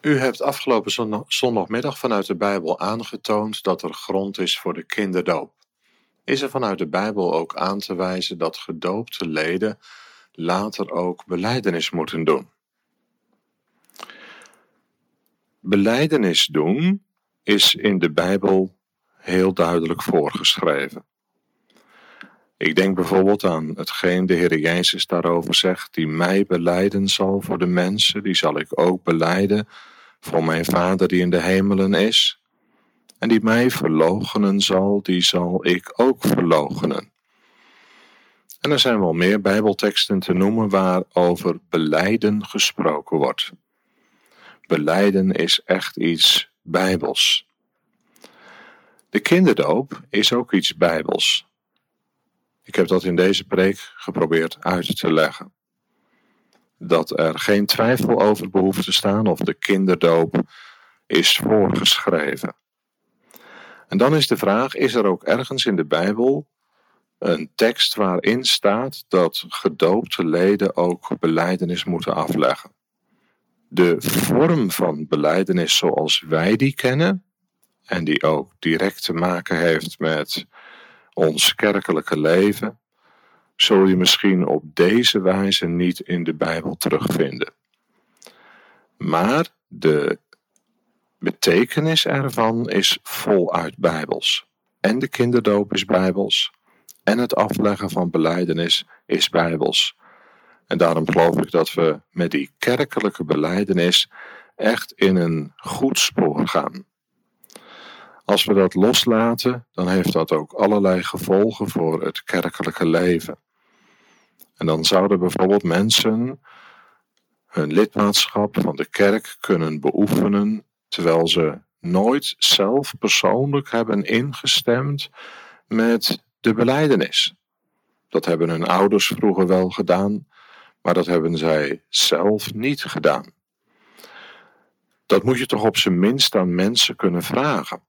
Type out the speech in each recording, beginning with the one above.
U hebt afgelopen zondagmiddag vanuit de Bijbel aangetoond dat er grond is voor de kinderdoop. Is er vanuit de Bijbel ook aan te wijzen dat gedoopte leden later ook beleidenis moeten doen? Beleidenis doen is in de Bijbel heel duidelijk voorgeschreven. Ik denk bijvoorbeeld aan hetgeen de Heer Jezus daarover zegt, die mij beleiden zal voor de mensen, die zal ik ook beleiden voor mijn Vader die in de hemelen is. En die mij verloochenen zal, die zal ik ook verloochenen. En er zijn wel meer Bijbelteksten te noemen waar over beleiden gesproken wordt. Beleiden is echt iets Bijbels. De kinderdoop is ook iets Bijbels. Ik heb dat in deze preek geprobeerd uit te leggen dat er geen twijfel over behoeft te staan of de kinderdoop is voorgeschreven. En dan is de vraag: is er ook ergens in de Bijbel een tekst waarin staat dat gedoopte leden ook beleidenis moeten afleggen? De vorm van beleidenis zoals wij die kennen, en die ook direct te maken heeft met ons kerkelijke leven, zul je misschien op deze wijze niet in de Bijbel terugvinden. Maar de betekenis ervan is voluit Bijbels. En de kinderdoop is Bijbels. En het afleggen van beleidenis is Bijbels. En daarom geloof ik dat we met die kerkelijke beleidenis echt in een goed spoor gaan. Als we dat loslaten, dan heeft dat ook allerlei gevolgen voor het kerkelijke leven. En dan zouden bijvoorbeeld mensen hun lidmaatschap van de kerk kunnen beoefenen terwijl ze nooit zelf persoonlijk hebben ingestemd met de beleidenis. Dat hebben hun ouders vroeger wel gedaan, maar dat hebben zij zelf niet gedaan. Dat moet je toch op zijn minst aan mensen kunnen vragen.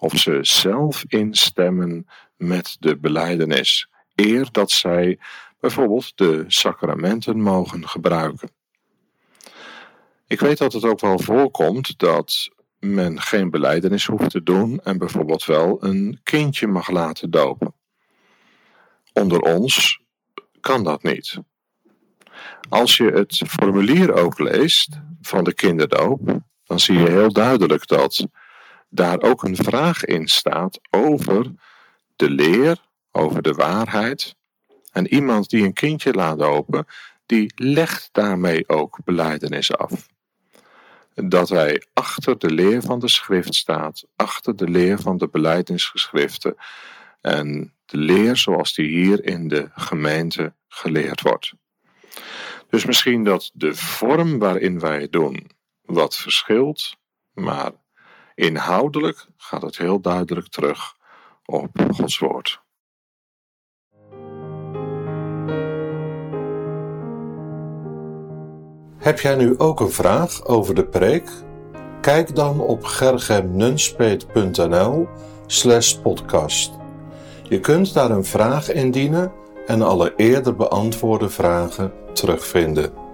Of ze zelf instemmen met de beleidenis, eer dat zij bijvoorbeeld de sacramenten mogen gebruiken. Ik weet dat het ook wel voorkomt dat men geen beleidenis hoeft te doen en bijvoorbeeld wel een kindje mag laten dopen. Onder ons kan dat niet. Als je het formulier ook leest van de kinderdoop, dan zie je heel duidelijk dat daar ook een vraag in staat over de leer, over de waarheid en iemand die een kindje laat dopen, die legt daarmee ook beleidenis af. Dat hij achter de leer van de schrift staat, achter de leer van de beleidingsgeschriften en de leer zoals die hier in de gemeente geleerd wordt. Dus misschien dat de vorm waarin wij het doen wat verschilt, maar inhoudelijk gaat het heel duidelijk terug op Gods woord. Heb jij nu ook een vraag over de preek? Kijk dan op gergemnunspeet.nl slash podcast. Je kunt daar een vraag indienen en alle eerder beantwoorde vragen terugvinden.